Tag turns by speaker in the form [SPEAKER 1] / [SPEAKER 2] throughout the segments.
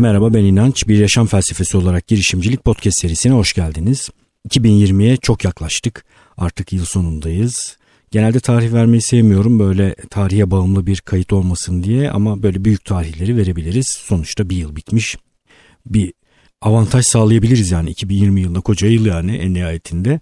[SPEAKER 1] Merhaba ben İnanç. Bir yaşam felsefesi olarak girişimcilik podcast serisine hoş geldiniz. 2020'ye çok yaklaştık. Artık yıl sonundayız. Genelde tarih vermeyi sevmiyorum böyle tarihe bağımlı bir kayıt olmasın diye ama böyle büyük tarihleri verebiliriz. Sonuçta bir yıl bitmiş. Bir avantaj sağlayabiliriz yani 2020 yılında koca yıl yani en nihayetinde.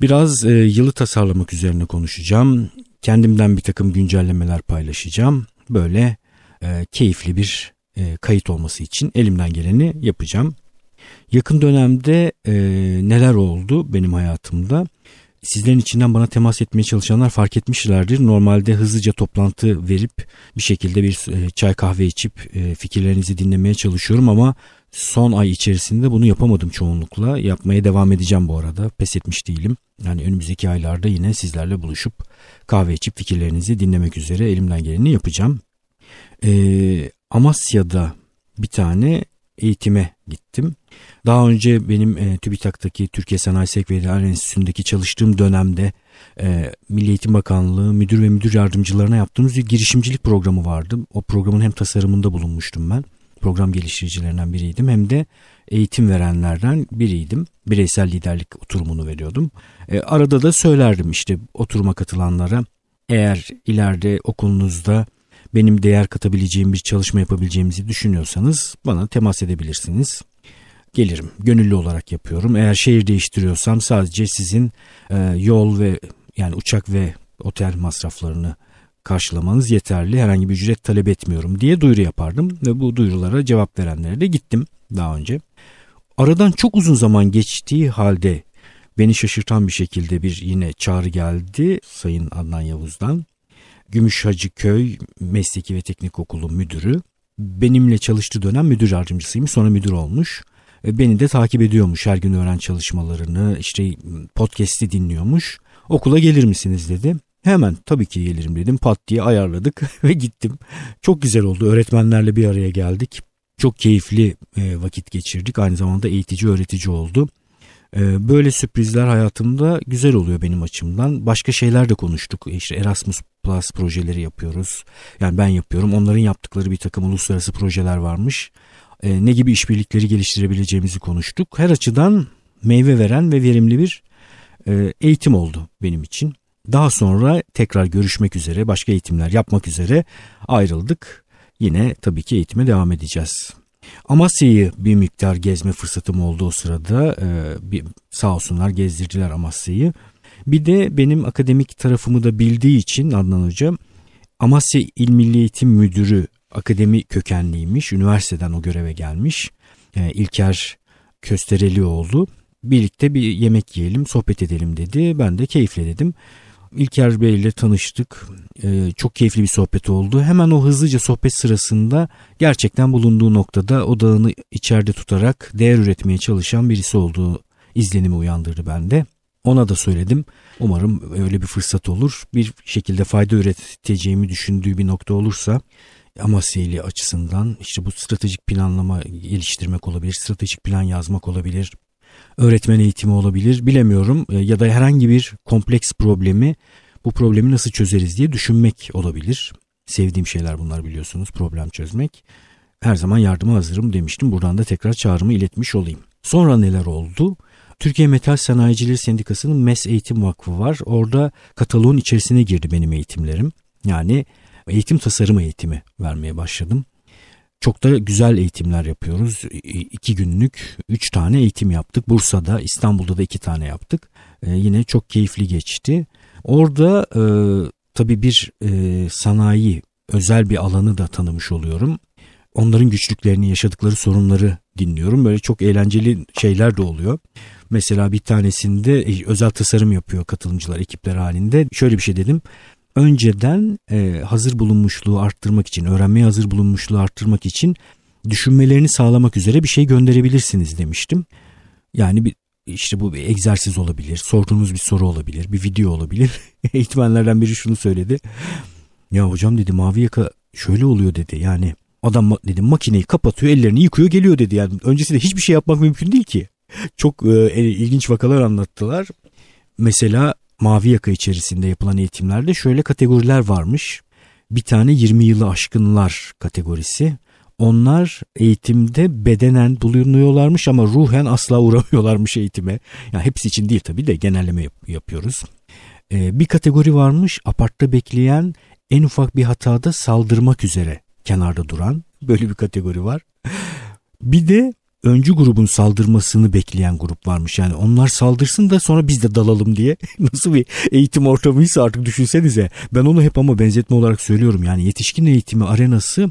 [SPEAKER 1] Biraz e, yılı tasarlamak üzerine konuşacağım. Kendimden bir takım güncellemeler paylaşacağım. Böyle e, keyifli bir e, kayıt olması için elimden geleni yapacağım. Yakın dönemde e, neler oldu benim hayatımda? Sizlerin içinden bana temas etmeye çalışanlar fark etmişlerdir. Normalde hızlıca toplantı verip bir şekilde bir e, çay kahve içip e, fikirlerinizi dinlemeye çalışıyorum ama son ay içerisinde bunu yapamadım çoğunlukla. Yapmaya devam edeceğim bu arada. Pes etmiş değilim. Yani önümüzdeki aylarda yine sizlerle buluşup kahve içip fikirlerinizi dinlemek üzere elimden geleni yapacağım. Ee, Amasya'da bir tane eğitime gittim. Daha önce benim e, TÜBİTAK'taki Türkiye Sanayi Sekretariat Enstitüsü'ndeki çalıştığım dönemde e, Milli Eğitim Bakanlığı müdür ve müdür yardımcılarına yaptığımız bir girişimcilik programı vardı. O programın hem tasarımında bulunmuştum ben. Program geliştiricilerinden biriydim hem de eğitim verenlerden biriydim. Bireysel liderlik oturumunu veriyordum. E, arada da söylerdim işte oturuma katılanlara eğer ileride okulunuzda benim değer katabileceğim bir çalışma yapabileceğimizi düşünüyorsanız bana temas edebilirsiniz. Gelirim. Gönüllü olarak yapıyorum. Eğer şehir değiştiriyorsam sadece sizin e, yol ve yani uçak ve otel masraflarını karşılamanız yeterli. Herhangi bir ücret talep etmiyorum diye duyuru yapardım ve bu duyurulara cevap verenlere de gittim daha önce. Aradan çok uzun zaman geçtiği halde beni şaşırtan bir şekilde bir yine çağrı geldi Sayın Adnan Yavuz'dan. Gümüş Hacı Köy Mesleki ve Teknik Okulu müdürü. Benimle çalıştığı dönem müdür yardımcısıymış sonra müdür olmuş. E, beni de takip ediyormuş her gün öğren çalışmalarını işte podcast'i dinliyormuş. Okula gelir misiniz dedi. Hemen tabii ki gelirim dedim pat diye ayarladık ve gittim. Çok güzel oldu öğretmenlerle bir araya geldik. Çok keyifli e, vakit geçirdik aynı zamanda eğitici öğretici oldu. E, böyle sürprizler hayatımda güzel oluyor benim açımdan. Başka şeyler de konuştuk. İşte Erasmus Plus projeleri yapıyoruz. Yani ben yapıyorum. Onların yaptıkları bir takım uluslararası projeler varmış. E, ne gibi işbirlikleri geliştirebileceğimizi konuştuk. Her açıdan meyve veren ve verimli bir e, eğitim oldu benim için. Daha sonra tekrar görüşmek üzere, başka eğitimler yapmak üzere ayrıldık. Yine tabii ki eğitime devam edeceğiz. Amasya'yı bir miktar gezme fırsatım oldu o sırada. Ee, bir, sağ olsunlar gezdirdiler Amasya'yı. Bir de benim akademik tarafımı da bildiği için Adnan Hoca Amasya İl Milli Eğitim Müdürü akademi kökenliymiş. Üniversiteden o göreve gelmiş. Ee, İlker Kösterelioğlu. Birlikte bir yemek yiyelim, sohbet edelim dedi. Ben de keyifle dedim. İlker Bey ile tanıştık. Ee, çok keyifli bir sohbet oldu. Hemen o hızlıca sohbet sırasında gerçekten bulunduğu noktada odağını içeride tutarak değer üretmeye çalışan birisi olduğu izlenimi uyandırdı bende. Ona da söyledim. Umarım öyle bir fırsat olur. Bir şekilde fayda üreteceğimi düşündüğü bir nokta olursa Amasya açısından işte bu stratejik planlama geliştirmek olabilir, stratejik plan yazmak olabilir, öğretmen eğitimi olabilir bilemiyorum e, ya da herhangi bir kompleks problemi bu problemi nasıl çözeriz diye düşünmek olabilir. Sevdiğim şeyler bunlar biliyorsunuz problem çözmek. Her zaman yardıma hazırım demiştim. Buradan da tekrar çağrımı iletmiş olayım. Sonra neler oldu? Türkiye Metal Sanayicileri Sendikası'nın MES Eğitim Vakfı var. Orada kataloğun içerisine girdi benim eğitimlerim. Yani eğitim tasarım eğitimi vermeye başladım. Çok da güzel eğitimler yapıyoruz. İki günlük üç tane eğitim yaptık. Bursa'da, İstanbul'da da iki tane yaptık. Ee, yine çok keyifli geçti. Orada e, tabii bir e, sanayi, özel bir alanı da tanımış oluyorum. Onların güçlüklerini, yaşadıkları sorunları dinliyorum. Böyle çok eğlenceli şeyler de oluyor. Mesela bir tanesinde e, özel tasarım yapıyor katılımcılar ekipler halinde. Şöyle bir şey dedim önceden e, hazır bulunmuşluğu arttırmak için, öğrenmeye hazır bulunmuşluğu arttırmak için düşünmelerini sağlamak üzere bir şey gönderebilirsiniz demiştim. Yani bir işte bu bir egzersiz olabilir, sorduğunuz bir soru olabilir, bir video olabilir. Eğitmenlerden biri şunu söyledi. Ya hocam dedi mavi yaka şöyle oluyor dedi. Yani adam dedi makineyi kapatıyor, ellerini yıkıyor, geliyor dedi. Yani öncesinde hiçbir şey yapmak mümkün değil ki. Çok e, ilginç vakalar anlattılar. Mesela mavi yaka içerisinde yapılan eğitimlerde şöyle kategoriler varmış. Bir tane 20 yılı aşkınlar kategorisi. onlar eğitimde bedenen bulunuyorlarmış ama ruhen asla uğramıyorlarmış eğitime. Yani hepsi için değil tabii de genelleme yap- yapıyoruz. Ee, bir kategori varmış apartta bekleyen en ufak bir hatada saldırmak üzere kenarda duran böyle bir kategori var. Bir de öncü grubun saldırmasını bekleyen grup varmış. Yani onlar saldırsın da sonra biz de dalalım diye. Nasıl bir eğitim ortamıysa artık düşünsenize. Ben onu hep ama benzetme olarak söylüyorum. Yani yetişkin eğitimi arenası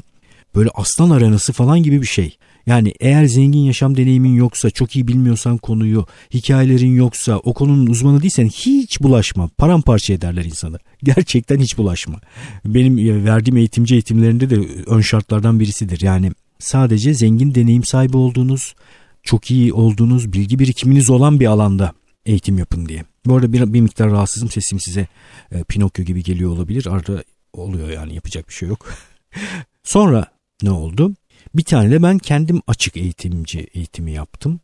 [SPEAKER 1] böyle aslan arenası falan gibi bir şey. Yani eğer zengin yaşam deneyimin yoksa, çok iyi bilmiyorsan konuyu, hikayelerin yoksa, o konunun uzmanı değilsen hiç bulaşma. Paramparça ederler insanı. Gerçekten hiç bulaşma. Benim verdiğim eğitimci eğitimlerinde de ön şartlardan birisidir. Yani sadece zengin deneyim sahibi olduğunuz, çok iyi olduğunuz, bilgi birikiminiz olan bir alanda eğitim yapın diye. Bu arada bir, bir miktar rahatsızım sesim size e, Pinokyo gibi geliyor olabilir. Arada oluyor yani yapacak bir şey yok. Sonra ne oldu? Bir tane de ben kendim açık eğitimci eğitimi yaptım.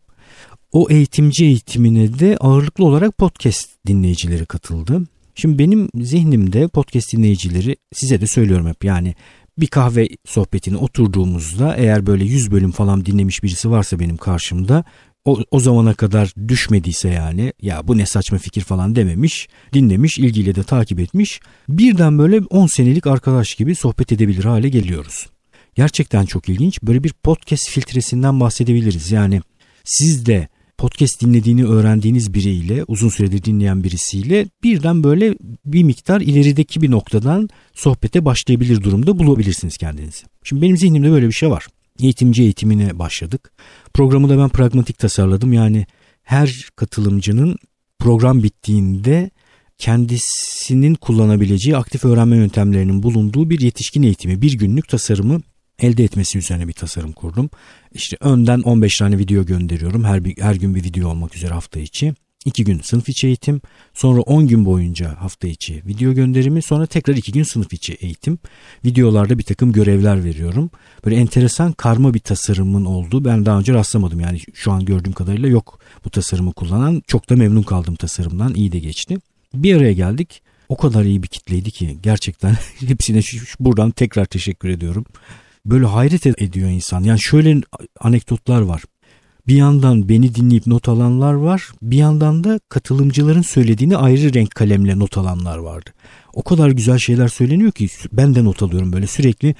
[SPEAKER 1] O eğitimci eğitimine de ağırlıklı olarak podcast dinleyicileri katıldı. Şimdi benim zihnimde podcast dinleyicileri size de söylüyorum hep yani bir kahve sohbetine oturduğumuzda eğer böyle 100 bölüm falan dinlemiş birisi varsa benim karşımda o, o zamana kadar düşmediyse yani ya bu ne saçma fikir falan dememiş, dinlemiş, ilgiyle de takip etmiş. Birden böyle 10 senelik arkadaş gibi sohbet edebilir hale geliyoruz. Gerçekten çok ilginç. Böyle bir podcast filtresinden bahsedebiliriz. Yani siz de podcast dinlediğini öğrendiğiniz biriyle, uzun süredir dinleyen birisiyle birden böyle bir miktar ilerideki bir noktadan sohbete başlayabilir durumda bulabilirsiniz kendinizi. Şimdi benim zihnimde böyle bir şey var. Eğitimci eğitimine başladık. Programı da ben pragmatik tasarladım. Yani her katılımcının program bittiğinde kendisinin kullanabileceği aktif öğrenme yöntemlerinin bulunduğu bir yetişkin eğitimi, bir günlük tasarımı elde etmesi üzerine bir tasarım kurdum. İşte önden 15 tane video gönderiyorum. Her, bir, her gün bir video olmak üzere hafta içi. 2 gün sınıf içi eğitim, sonra 10 gün boyunca hafta içi video gönderimi, sonra tekrar 2 gün sınıf içi eğitim. Videolarda bir takım görevler veriyorum. Böyle enteresan karma bir tasarımın olduğu ben daha önce rastlamadım. Yani şu an gördüğüm kadarıyla yok bu tasarımı kullanan. Çok da memnun kaldım tasarımdan. iyi de geçti. Bir araya geldik. O kadar iyi bir kitleydi ki gerçekten hepsine buradan tekrar teşekkür ediyorum böyle hayret ediyor insan. Yani şöyle anekdotlar var. Bir yandan beni dinleyip not alanlar var. Bir yandan da katılımcıların söylediğini ayrı renk kalemle not alanlar vardı. O kadar güzel şeyler söyleniyor ki ben de not alıyorum böyle sürekli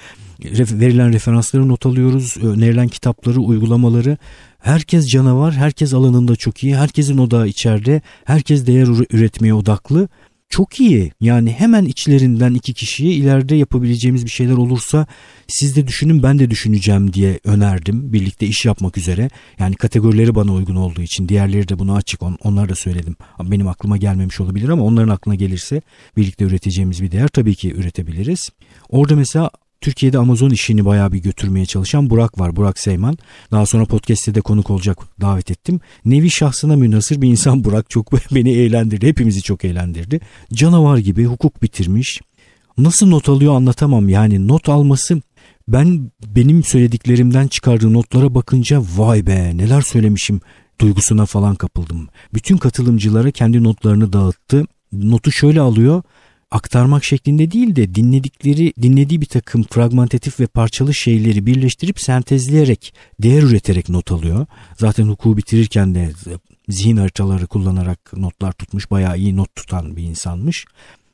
[SPEAKER 1] verilen referansları not alıyoruz. Önerilen kitapları, uygulamaları. Herkes canavar, herkes alanında çok iyi. Herkesin odağı içeride. Herkes değer üretmeye odaklı çok iyi. Yani hemen içlerinden iki kişiye ileride yapabileceğimiz bir şeyler olursa siz de düşünün ben de düşüneceğim diye önerdim. Birlikte iş yapmak üzere. Yani kategorileri bana uygun olduğu için diğerleri de buna açık. On, onları da söyledim. Benim aklıma gelmemiş olabilir ama onların aklına gelirse birlikte üreteceğimiz bir değer tabii ki üretebiliriz. Orada mesela Türkiye'de Amazon işini bayağı bir götürmeye çalışan Burak var. Burak Seyman. Daha sonra podcast'te de konuk olacak davet ettim. Nevi şahsına münasır bir insan Burak. Çok beni eğlendirdi. Hepimizi çok eğlendirdi. Canavar gibi hukuk bitirmiş. Nasıl not alıyor anlatamam. Yani not alması ben benim söylediklerimden çıkardığı notlara bakınca vay be neler söylemişim duygusuna falan kapıldım. Bütün katılımcılara kendi notlarını dağıttı. Notu şöyle alıyor aktarmak şeklinde değil de dinledikleri dinlediği bir takım fragmentatif ve parçalı şeyleri birleştirip sentezleyerek değer üreterek not alıyor. Zaten hukuku bitirirken de zihin haritaları kullanarak notlar tutmuş bayağı iyi not tutan bir insanmış.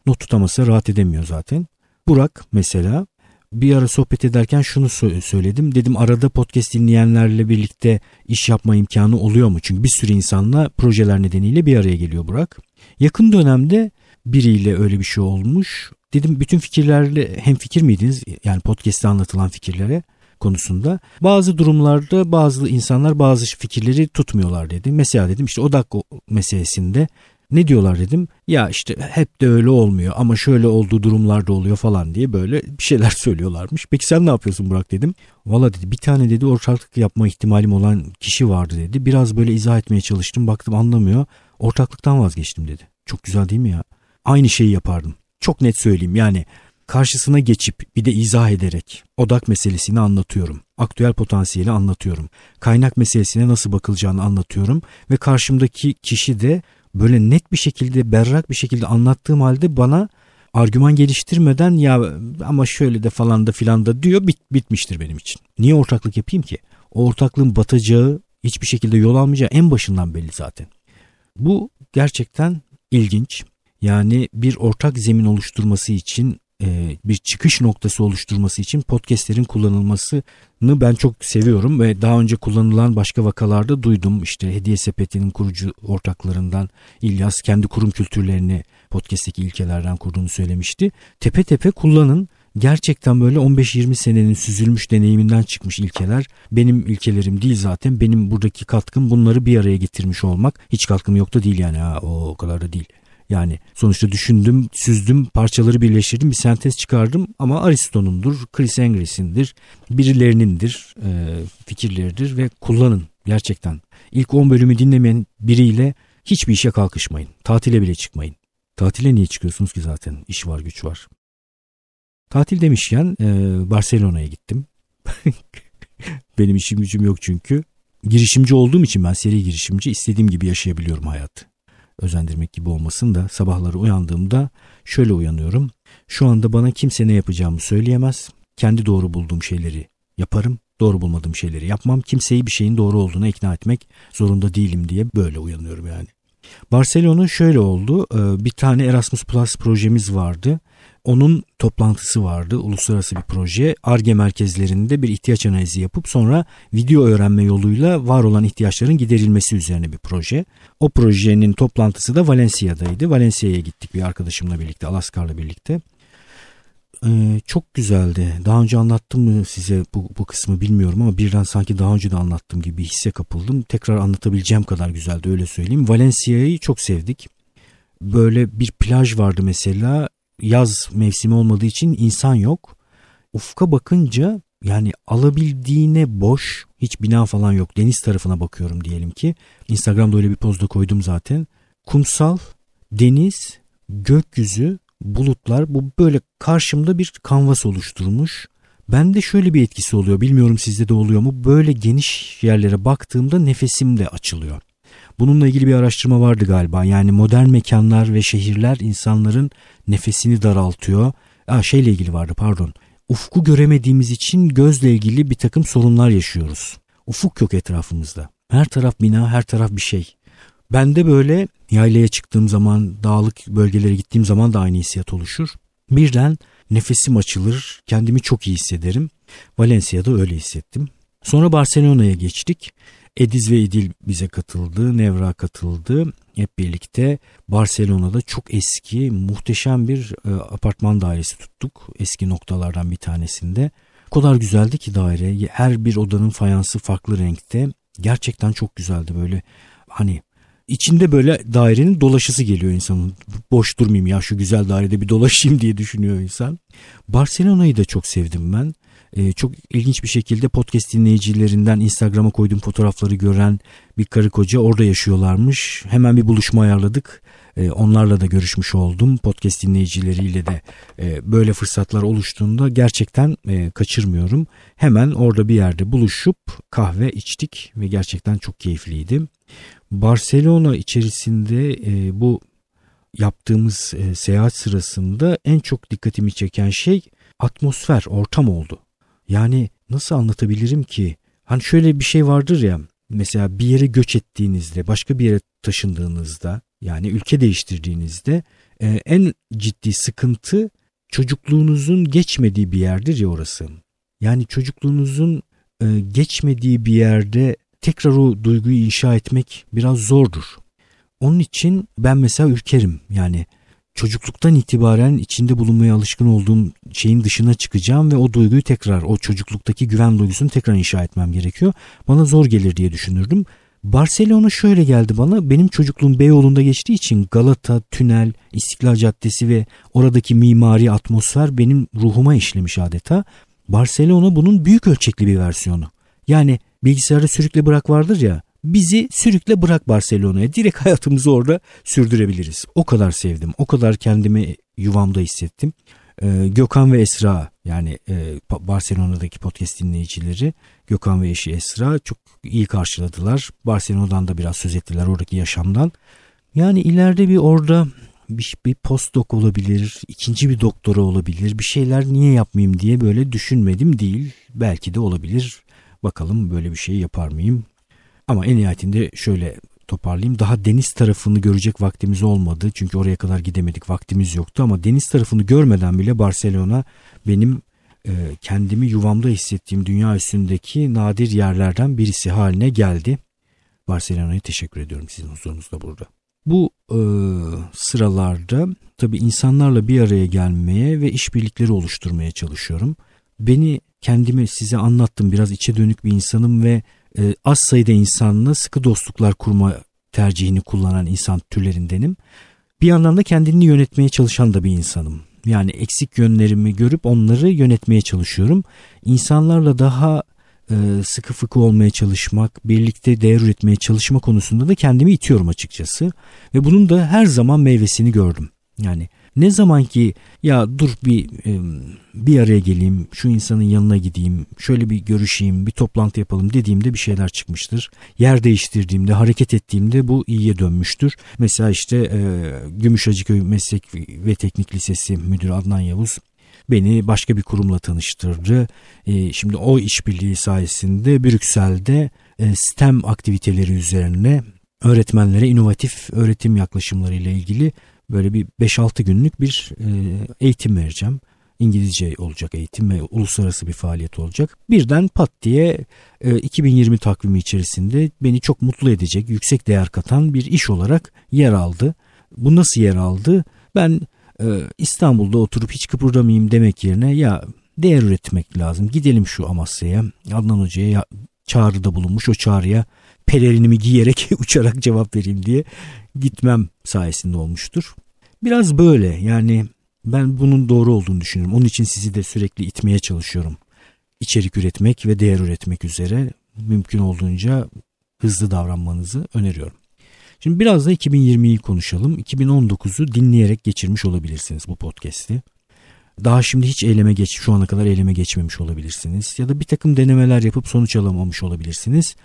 [SPEAKER 1] Not tutamasa rahat edemiyor zaten. Burak mesela bir ara sohbet ederken şunu söyledim. Dedim arada podcast dinleyenlerle birlikte iş yapma imkanı oluyor mu? Çünkü bir sürü insanla projeler nedeniyle bir araya geliyor Burak. Yakın dönemde biriyle öyle bir şey olmuş. Dedim bütün fikirlerle hem fikir miydiniz? Yani podcast'te anlatılan fikirlere konusunda. Bazı durumlarda bazı insanlar bazı fikirleri tutmuyorlar dedi. Mesela dedim işte odak meselesinde ne diyorlar dedim. Ya işte hep de öyle olmuyor ama şöyle olduğu durumlarda oluyor falan diye böyle bir şeyler söylüyorlarmış. Peki sen ne yapıyorsun Burak dedim. Valla dedi bir tane dedi ortaklık yapma ihtimalim olan kişi vardı dedi. Biraz böyle izah etmeye çalıştım baktım anlamıyor. Ortaklıktan vazgeçtim dedi. Çok güzel değil mi ya? Aynı şeyi yapardım. Çok net söyleyeyim yani karşısına geçip bir de izah ederek odak meselesini anlatıyorum. Aktüel potansiyeli anlatıyorum. Kaynak meselesine nasıl bakılacağını anlatıyorum ve karşımdaki kişi de böyle net bir şekilde berrak bir şekilde anlattığım halde bana argüman geliştirmeden ya ama şöyle de falan da filan da diyor bit, bitmiştir benim için. Niye ortaklık yapayım ki? O ortaklığın batacağı hiçbir şekilde yol almayacağı en başından belli zaten. Bu gerçekten ilginç. Yani bir ortak zemin oluşturması için e, bir çıkış noktası oluşturması için podcastlerin kullanılmasını ben çok seviyorum ve daha önce kullanılan başka vakalarda duydum. İşte Hediye Sepeti'nin kurucu ortaklarından İlyas kendi kurum kültürlerini podcast'teki ilkelerden kurduğunu söylemişti. Tepe tepe kullanın. Gerçekten böyle 15-20 senenin süzülmüş deneyiminden çıkmış ilkeler. Benim ilkelerim değil zaten. Benim buradaki katkım bunları bir araya getirmiş olmak. Hiç katkım yok da değil yani. Ha, o, o kadar da değil. Yani sonuçta düşündüm, süzdüm, parçaları birleştirdim, bir sentez çıkardım ama Aristo'nundur, Chris Engres'indir, birilerinindir, e, fikirleridir ve kullanın gerçekten. İlk 10 bölümü dinlemeyen biriyle hiçbir işe kalkışmayın. Tatile bile çıkmayın. Tatile niye çıkıyorsunuz ki zaten? İş var, güç var. Tatil demişken e, Barcelona'ya gittim. Benim işim gücüm yok çünkü. Girişimci olduğum için ben seri girişimci istediğim gibi yaşayabiliyorum hayatı özendirmek gibi olmasın da sabahları uyandığımda şöyle uyanıyorum. Şu anda bana kimse ne yapacağımı söyleyemez. Kendi doğru bulduğum şeyleri yaparım. Doğru bulmadığım şeyleri yapmam. Kimseyi bir şeyin doğru olduğuna ikna etmek zorunda değilim diye böyle uyanıyorum yani. Barcelona şöyle oldu. Ee, bir tane Erasmus Plus projemiz vardı. Onun toplantısı vardı. Uluslararası bir proje. ARGE merkezlerinde bir ihtiyaç analizi yapıp sonra video öğrenme yoluyla var olan ihtiyaçların giderilmesi üzerine bir proje. O projenin toplantısı da Valencia'daydı. Valencia'ya gittik bir arkadaşımla birlikte, Alaskar'la birlikte. Ee, çok güzeldi. Daha önce anlattım mı size bu, bu kısmı bilmiyorum ama birden sanki daha önce de anlattım gibi hisse kapıldım. Tekrar anlatabileceğim kadar güzeldi öyle söyleyeyim. Valencia'yı çok sevdik. Böyle bir plaj vardı mesela yaz mevsimi olmadığı için insan yok. Ufka bakınca yani alabildiğine boş hiç bina falan yok. Deniz tarafına bakıyorum diyelim ki. Instagram'da öyle bir pozda koydum zaten. Kumsal, deniz, gökyüzü, bulutlar bu böyle karşımda bir kanvas oluşturmuş. Bende şöyle bir etkisi oluyor. Bilmiyorum sizde de oluyor mu? Böyle geniş yerlere baktığımda nefesim de açılıyor. Bununla ilgili bir araştırma vardı galiba. Yani modern mekanlar ve şehirler insanların nefesini daraltıyor. Aa, şeyle ilgili vardı pardon. Ufku göremediğimiz için gözle ilgili bir takım sorunlar yaşıyoruz. Ufuk yok etrafımızda. Her taraf bina, her taraf bir şey. Ben de böyle yaylaya çıktığım zaman, dağlık bölgelere gittiğim zaman da aynı hissiyat oluşur. Birden nefesim açılır, kendimi çok iyi hissederim. Valencia'da öyle hissettim. Sonra Barcelona'ya geçtik. Ediz ve İdil bize katıldı, Nevra katıldı. Hep birlikte Barcelona'da çok eski, muhteşem bir e, apartman dairesi tuttuk. Eski noktalardan bir tanesinde. O kadar güzeldi ki daire. Her bir odanın fayansı farklı renkte. Gerçekten çok güzeldi böyle. Hani içinde böyle dairenin dolaşısı geliyor insanın. Boş durmayayım ya şu güzel dairede bir dolaşayım diye düşünüyor insan. Barcelona'yı da çok sevdim ben e, çok ilginç bir şekilde podcast dinleyicilerinden Instagram'a koyduğum fotoğrafları gören bir karı koca orada yaşıyorlarmış. Hemen bir buluşma ayarladık. E, onlarla da görüşmüş oldum. Podcast dinleyicileriyle de e, böyle fırsatlar oluştuğunda gerçekten e, kaçırmıyorum. Hemen orada bir yerde buluşup kahve içtik ve gerçekten çok keyifliydi. Barcelona içerisinde e, bu yaptığımız e, seyahat sırasında en çok dikkatimi çeken şey atmosfer, ortam oldu. Yani nasıl anlatabilirim ki? Hani şöyle bir şey vardır ya mesela bir yere göç ettiğinizde başka bir yere taşındığınızda yani ülke değiştirdiğinizde e, en ciddi sıkıntı çocukluğunuzun geçmediği bir yerdir ya orası. Yani çocukluğunuzun e, geçmediği bir yerde tekrar o duyguyu inşa etmek biraz zordur. Onun için ben mesela ürkerim yani çocukluktan itibaren içinde bulunmaya alışkın olduğum şeyin dışına çıkacağım ve o duyguyu tekrar o çocukluktaki güven duygusunu tekrar inşa etmem gerekiyor. Bana zor gelir diye düşünürdüm. Barcelona şöyle geldi bana. Benim çocukluğum Beyoğlu'nda geçtiği için Galata, Tünel, İstiklal Caddesi ve oradaki mimari atmosfer benim ruhuma işlemiş adeta. Barcelona bunun büyük ölçekli bir versiyonu. Yani bilgisayarda sürükle bırak vardır ya bizi sürükle bırak Barcelona'ya. Direkt hayatımızı orada sürdürebiliriz. O kadar sevdim. O kadar kendimi yuvamda hissettim. Ee, Gökhan ve Esra yani e, Barcelona'daki podcast dinleyicileri Gökhan ve eşi Esra çok iyi karşıladılar. Barcelona'dan da biraz söz ettiler oradaki yaşamdan. Yani ileride bir orada bir, bir postdoc olabilir, ikinci bir doktora olabilir, bir şeyler niye yapmayayım diye böyle düşünmedim değil. Belki de olabilir. Bakalım böyle bir şey yapar mıyım? Ama en nihayetinde şöyle toparlayayım. Daha deniz tarafını görecek vaktimiz olmadı. Çünkü oraya kadar gidemedik. Vaktimiz yoktu ama deniz tarafını görmeden bile Barcelona benim e, kendimi yuvamda hissettiğim dünya üstündeki nadir yerlerden birisi haline geldi. Barcelona'ya teşekkür ediyorum sizin huzurunuzda burada. Bu e, sıralarda tabii insanlarla bir araya gelmeye ve işbirlikleri oluşturmaya çalışıyorum. Beni kendimi size anlattım biraz içe dönük bir insanım ve e, az sayıda insanla sıkı dostluklar kurma tercihini kullanan insan türlerindenim. Bir yandan da kendini yönetmeye çalışan da bir insanım. Yani eksik yönlerimi görüp onları yönetmeye çalışıyorum. İnsanlarla daha e, sıkı fıkı olmaya çalışmak, birlikte değer üretmeye çalışma konusunda da kendimi itiyorum açıkçası. Ve bunun da her zaman meyvesini gördüm. Yani ne zaman ki ya dur bir bir araya geleyim, şu insanın yanına gideyim, şöyle bir görüşeyim, bir toplantı yapalım dediğimde bir şeyler çıkmıştır. Yer değiştirdiğimde, hareket ettiğimde bu iyiye dönmüştür. Mesela işte Gümüşhacıköy Meslek ve Teknik Lisesi Müdürü Adnan Yavuz beni başka bir kurumla tanıştırdı. Şimdi o işbirliği sayesinde Brüksel'de STEM aktiviteleri üzerine öğretmenlere inovatif öğretim yaklaşımlarıyla ilgili böyle bir 5-6 günlük bir e, eğitim vereceğim. İngilizce olacak eğitim ve uluslararası bir faaliyet olacak. Birden pat diye 2020 takvimi içerisinde beni çok mutlu edecek, yüksek değer katan bir iş olarak yer aldı. Bu nasıl yer aldı? Ben İstanbul'da oturup hiç kıpırdamayayım demek yerine ya değer üretmek lazım. Gidelim şu Amasya'ya. Adnan Hoca'ya çağrıda bulunmuş o çağrıya pelerinimi giyerek uçarak cevap vereyim diye gitmem sayesinde olmuştur. Biraz böyle yani ben bunun doğru olduğunu düşünüyorum. Onun için sizi de sürekli itmeye çalışıyorum. İçerik üretmek ve değer üretmek üzere mümkün olduğunca hızlı davranmanızı öneriyorum. Şimdi biraz da 2020'yi konuşalım. 2019'u dinleyerek geçirmiş olabilirsiniz bu podcast'i. Daha şimdi hiç eyleme geç, şu ana kadar eyleme geçmemiş olabilirsiniz. Ya da bir takım denemeler yapıp sonuç alamamış olabilirsiniz.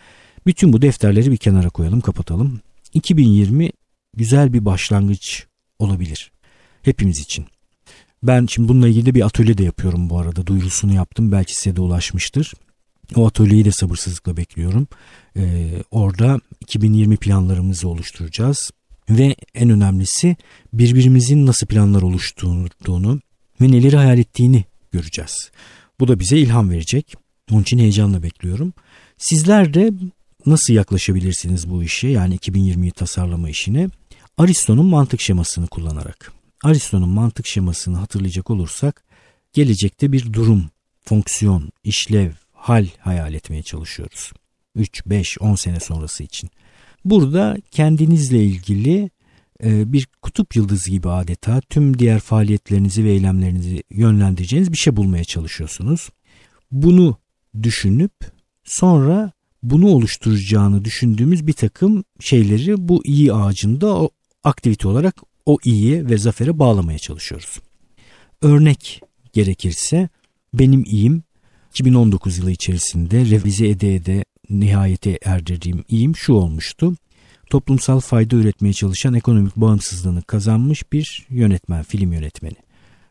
[SPEAKER 1] Bütün bu defterleri bir kenara koyalım, kapatalım. 2020 güzel bir başlangıç olabilir. Hepimiz için. Ben şimdi bununla ilgili bir atölye de yapıyorum bu arada. Duyurusunu yaptım. Belki size de ulaşmıştır. O atölyeyi de sabırsızlıkla bekliyorum. Ee, orada 2020 planlarımızı oluşturacağız. Ve en önemlisi birbirimizin nasıl planlar oluşturduğunu ve neleri hayal ettiğini göreceğiz. Bu da bize ilham verecek. Onun için heyecanla bekliyorum. Sizler de nasıl yaklaşabilirsiniz bu işe yani 2020'yi tasarlama işine? Aristo'nun mantık şemasını kullanarak. Aristo'nun mantık şemasını hatırlayacak olursak gelecekte bir durum, fonksiyon, işlev, hal hayal etmeye çalışıyoruz. 3, 5, 10 sene sonrası için. Burada kendinizle ilgili e, bir kutup yıldızı gibi adeta tüm diğer faaliyetlerinizi ve eylemlerinizi yönlendireceğiniz bir şey bulmaya çalışıyorsunuz. Bunu düşünüp sonra bunu oluşturacağını düşündüğümüz bir takım şeyleri bu iyi ağacında aktivite olarak o iyi ve zafere bağlamaya çalışıyoruz. Örnek gerekirse benim iyim 2019 yılı içerisinde revize ede ede nihayete erdirdiğim iyim şu olmuştu. Toplumsal fayda üretmeye çalışan ekonomik bağımsızlığını kazanmış bir yönetmen, film yönetmeni.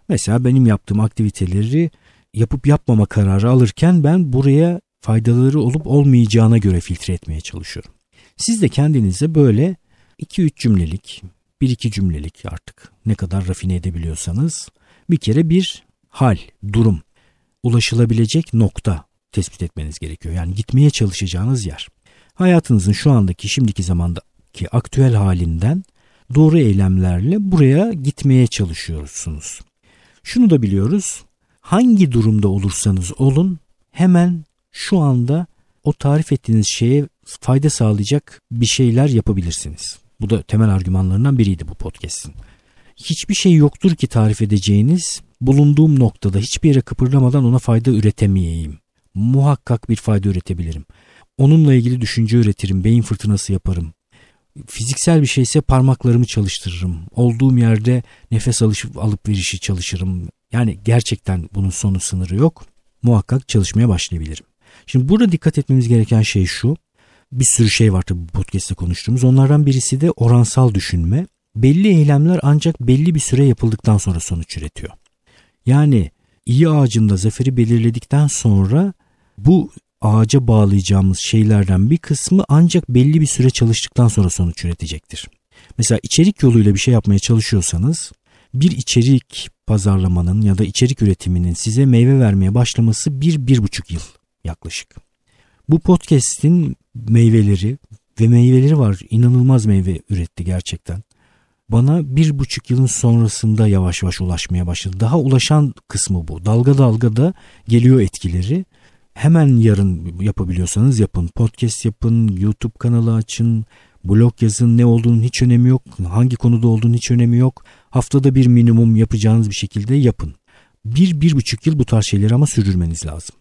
[SPEAKER 1] Mesela benim yaptığım aktiviteleri yapıp yapmama kararı alırken ben buraya faydaları olup olmayacağına göre filtre etmeye çalışıyorum. Siz de kendinize böyle 2-3 cümlelik, 1-2 cümlelik artık ne kadar rafine edebiliyorsanız bir kere bir hal, durum, ulaşılabilecek nokta tespit etmeniz gerekiyor. Yani gitmeye çalışacağınız yer. Hayatınızın şu andaki şimdiki zamandaki aktüel halinden doğru eylemlerle buraya gitmeye çalışıyorsunuz. Şunu da biliyoruz. Hangi durumda olursanız olun hemen şu anda o tarif ettiğiniz şeye fayda sağlayacak bir şeyler yapabilirsiniz. Bu da temel argümanlarından biriydi bu podcast'in. Hiçbir şey yoktur ki tarif edeceğiniz bulunduğum noktada hiçbir yere kıpırdamadan ona fayda üretemeyeyim. Muhakkak bir fayda üretebilirim. Onunla ilgili düşünce üretirim, beyin fırtınası yaparım. Fiziksel bir şeyse parmaklarımı çalıştırırım. Olduğum yerde nefes alış, alıp verişi çalışırım. Yani gerçekten bunun sonu sınırı yok. Muhakkak çalışmaya başlayabilirim. Şimdi burada dikkat etmemiz gereken şey şu. Bir sürü şey var tabii bu podcast'te konuştuğumuz. Onlardan birisi de oransal düşünme. belli eylemler ancak belli bir süre yapıldıktan sonra sonuç üretiyor. Yani iyi ağacında zaferi belirledikten sonra bu ağaca bağlayacağımız şeylerden bir kısmı ancak belli bir süre çalıştıktan sonra sonuç üretecektir. Mesela içerik yoluyla bir şey yapmaya çalışıyorsanız bir içerik pazarlamanın ya da içerik üretiminin size meyve vermeye başlaması bir, bir buçuk yıl yaklaşık. Bu podcast'in meyveleri ve meyveleri var. İnanılmaz meyve üretti gerçekten. Bana bir buçuk yılın sonrasında yavaş yavaş ulaşmaya başladı. Daha ulaşan kısmı bu. Dalga dalga da geliyor etkileri. Hemen yarın yapabiliyorsanız yapın. Podcast yapın, YouTube kanalı açın, blog yazın. Ne olduğunun hiç önemi yok. Hangi konuda olduğunun hiç önemi yok. Haftada bir minimum yapacağınız bir şekilde yapın. Bir, bir buçuk yıl bu tarz şeyleri ama sürdürmeniz lazım.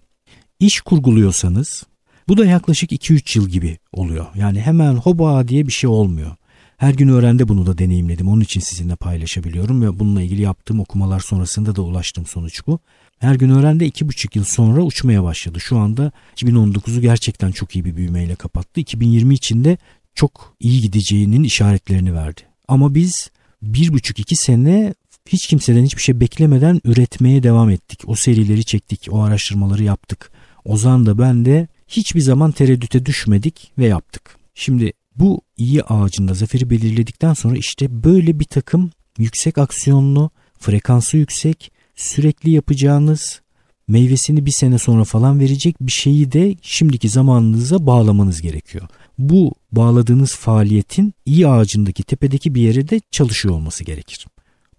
[SPEAKER 1] İş kurguluyorsanız bu da yaklaşık 2-3 yıl gibi oluyor. Yani hemen hoba diye bir şey olmuyor. Her gün öğrende bunu da deneyimledim. Onun için sizinle paylaşabiliyorum ve bununla ilgili yaptığım okumalar sonrasında da ulaştığım sonuç bu. Her gün öğrende iki buçuk yıl sonra uçmaya başladı. Şu anda 2019'u gerçekten çok iyi bir büyümeyle kapattı. 2020 içinde çok iyi gideceğinin işaretlerini verdi. Ama biz bir buçuk iki sene hiç kimseden hiçbir şey beklemeden üretmeye devam ettik. O serileri çektik, o araştırmaları yaptık. Ozan da ben de hiçbir zaman tereddüte düşmedik ve yaptık. Şimdi bu iyi ağacında zaferi belirledikten sonra işte böyle bir takım yüksek aksiyonlu, frekansı yüksek, sürekli yapacağınız, meyvesini bir sene sonra falan verecek bir şeyi de şimdiki zamanınıza bağlamanız gerekiyor. Bu bağladığınız faaliyetin iyi ağacındaki tepedeki bir yere de çalışıyor olması gerekir.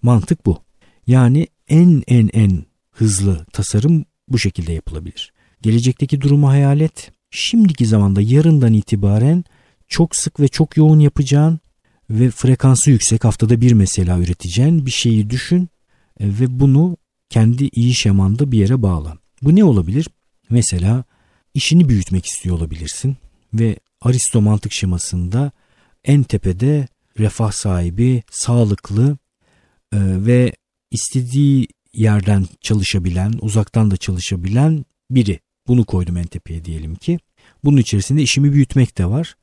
[SPEAKER 1] Mantık bu. Yani en en en hızlı tasarım bu şekilde yapılabilir. Gelecekteki durumu hayal et. Şimdiki zamanda yarından itibaren çok sık ve çok yoğun yapacağın ve frekansı yüksek haftada bir mesela üreteceğin bir şeyi düşün e, ve bunu kendi iyi şemanda bir yere bağla. Bu ne olabilir? Mesela işini büyütmek istiyor olabilirsin ve Aristo mantık şemasında en tepede refah sahibi, sağlıklı e, ve istediği yerden çalışabilen, uzaktan da çalışabilen biri. Bunu koydum en tepeye diyelim ki. Bunun içerisinde işimi büyütmek de var.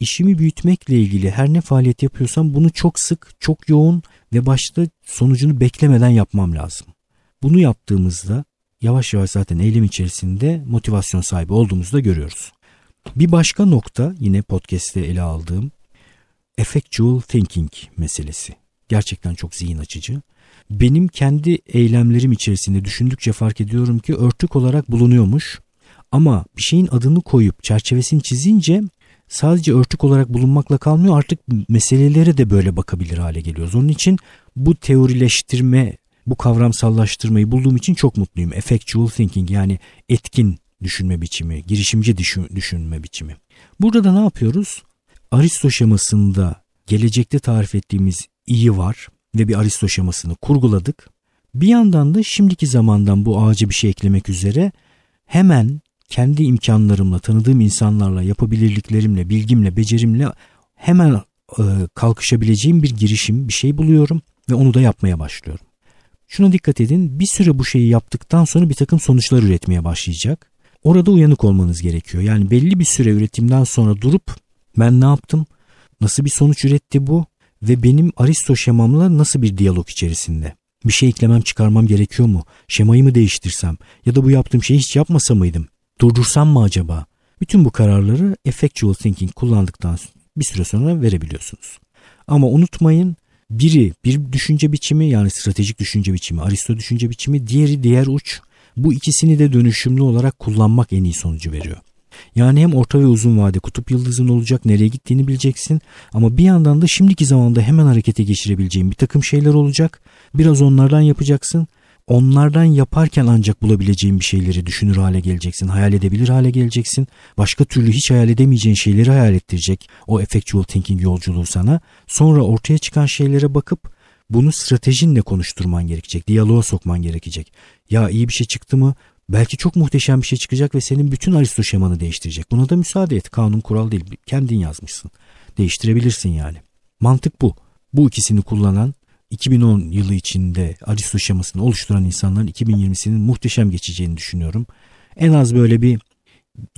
[SPEAKER 1] İşimi büyütmekle ilgili her ne faaliyet yapıyorsam bunu çok sık, çok yoğun ve başta sonucunu beklemeden yapmam lazım. Bunu yaptığımızda yavaş yavaş zaten eylem içerisinde motivasyon sahibi olduğumuzu da görüyoruz. Bir başka nokta yine podcast'te ele aldığım effectual thinking meselesi. Gerçekten çok zihin açıcı. Benim kendi eylemlerim içerisinde düşündükçe fark ediyorum ki örtük olarak bulunuyormuş. Ama bir şeyin adını koyup çerçevesini çizince sadece örtük olarak bulunmakla kalmıyor artık meselelere de böyle bakabilir hale geliyoruz. Onun için bu teorileştirme, bu kavramsallaştırmayı bulduğum için çok mutluyum. Effectual thinking yani etkin düşünme biçimi, girişimci düşünme biçimi. Burada da ne yapıyoruz? Aristo şemasında gelecekte tarif ettiğimiz iyi var ve bir Aristo şemasını kurguladık. Bir yandan da şimdiki zamandan bu ağaca bir şey eklemek üzere hemen kendi imkanlarımla, tanıdığım insanlarla, yapabilirliklerimle, bilgimle, becerimle hemen e, kalkışabileceğim bir girişim, bir şey buluyorum ve onu da yapmaya başlıyorum. Şuna dikkat edin, bir süre bu şeyi yaptıktan sonra bir takım sonuçlar üretmeye başlayacak. Orada uyanık olmanız gerekiyor. Yani belli bir süre üretimden sonra durup ben ne yaptım? Nasıl bir sonuç üretti bu? Ve benim Aristo şemamla nasıl bir diyalog içerisinde? Bir şey eklemem çıkarmam gerekiyor mu? Şemayı mı değiştirsem? Ya da bu yaptığım şeyi hiç yapmasa mıydım? Durdursam mı acaba? Bütün bu kararları effectual thinking kullandıktan bir süre sonra verebiliyorsunuz. Ama unutmayın biri bir düşünce biçimi yani stratejik düşünce biçimi, Aristo düşünce biçimi, diğeri diğer uç. Bu ikisini de dönüşümlü olarak kullanmak en iyi sonucu veriyor. Yani hem orta ve uzun vade kutup yıldızın olacak nereye gittiğini bileceksin ama bir yandan da şimdiki zamanda hemen harekete geçirebileceğin bir takım şeyler olacak. Biraz onlardan yapacaksın onlardan yaparken ancak bulabileceğin bir şeyleri düşünür hale geleceksin, hayal edebilir hale geleceksin. Başka türlü hiç hayal edemeyeceğin şeyleri hayal ettirecek o effectual thinking yolculuğu sana. Sonra ortaya çıkan şeylere bakıp bunu stratejinle konuşturman gerekecek, diyaloğa sokman gerekecek. Ya iyi bir şey çıktı mı? Belki çok muhteşem bir şey çıkacak ve senin bütün aristo şemanı değiştirecek. Buna da müsaade et. Kanun kural değil. Kendin yazmışsın. Değiştirebilirsin yani. Mantık bu. Bu ikisini kullanan 2010 yılı içinde Aristo şemasını oluşturan insanların 2020'sinin muhteşem geçeceğini düşünüyorum. En az böyle bir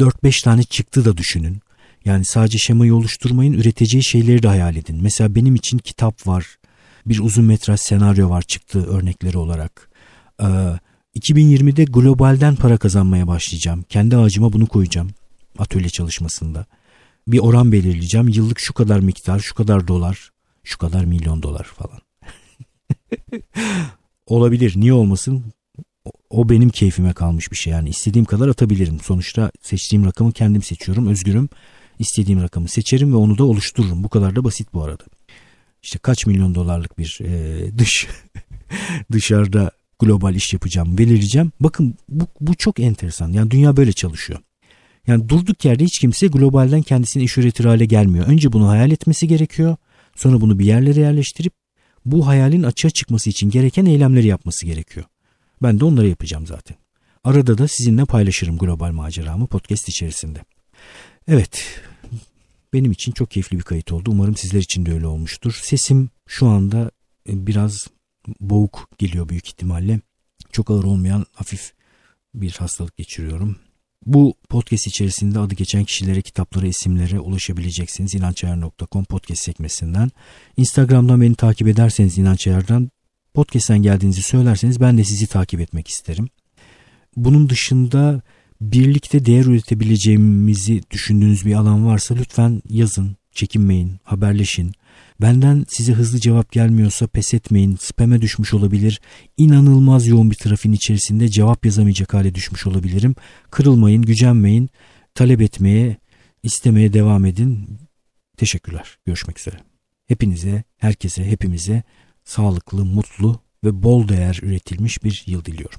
[SPEAKER 1] 4-5 tane çıktı da düşünün. Yani sadece şemayı oluşturmayın, üreteceği şeyleri de hayal edin. Mesela benim için kitap var, bir uzun metraj senaryo var çıktığı örnekleri olarak. Ee, 2020'de globalden para kazanmaya başlayacağım. Kendi ağacıma bunu koyacağım atölye çalışmasında. Bir oran belirleyeceğim. Yıllık şu kadar miktar, şu kadar dolar, şu kadar milyon dolar falan. Olabilir. Niye olmasın? O benim keyfime kalmış bir şey. Yani istediğim kadar atabilirim. Sonuçta seçtiğim rakamı kendim seçiyorum. Özgürüm. İstediğim rakamı seçerim ve onu da oluştururum. Bu kadar da basit bu arada. İşte kaç milyon dolarlık bir e, dış dışarıda global iş yapacağım, belirleyeceğim. Bakın bu, bu çok enteresan. Yani dünya böyle çalışıyor. Yani durduk yerde hiç kimse globalden kendisini iş üretir hale gelmiyor. Önce bunu hayal etmesi gerekiyor. Sonra bunu bir yerlere yerleştirip bu hayalin açığa çıkması için gereken eylemleri yapması gerekiyor. Ben de onları yapacağım zaten. Arada da sizinle paylaşırım global maceramı podcast içerisinde. Evet, benim için çok keyifli bir kayıt oldu. Umarım sizler için de öyle olmuştur. Sesim şu anda e, biraz boğuk geliyor büyük ihtimalle. Çok ağır olmayan hafif bir hastalık geçiriyorum. Bu podcast içerisinde adı geçen kişilere, kitaplara, isimlere ulaşabileceksiniz. İnançayar.com podcast sekmesinden. Instagram'dan beni takip ederseniz İnançayar'dan podcast'ten geldiğinizi söylerseniz ben de sizi takip etmek isterim. Bunun dışında birlikte değer üretebileceğimizi düşündüğünüz bir alan varsa lütfen yazın, çekinmeyin, haberleşin. Benden size hızlı cevap gelmiyorsa pes etmeyin. Spam'e düşmüş olabilir. İnanılmaz yoğun bir trafiğin içerisinde cevap yazamayacak hale düşmüş olabilirim. Kırılmayın, gücenmeyin. Talep etmeye, istemeye devam edin. Teşekkürler. Görüşmek üzere. Hepinize, herkese, hepimize sağlıklı, mutlu ve bol değer üretilmiş bir yıl diliyorum.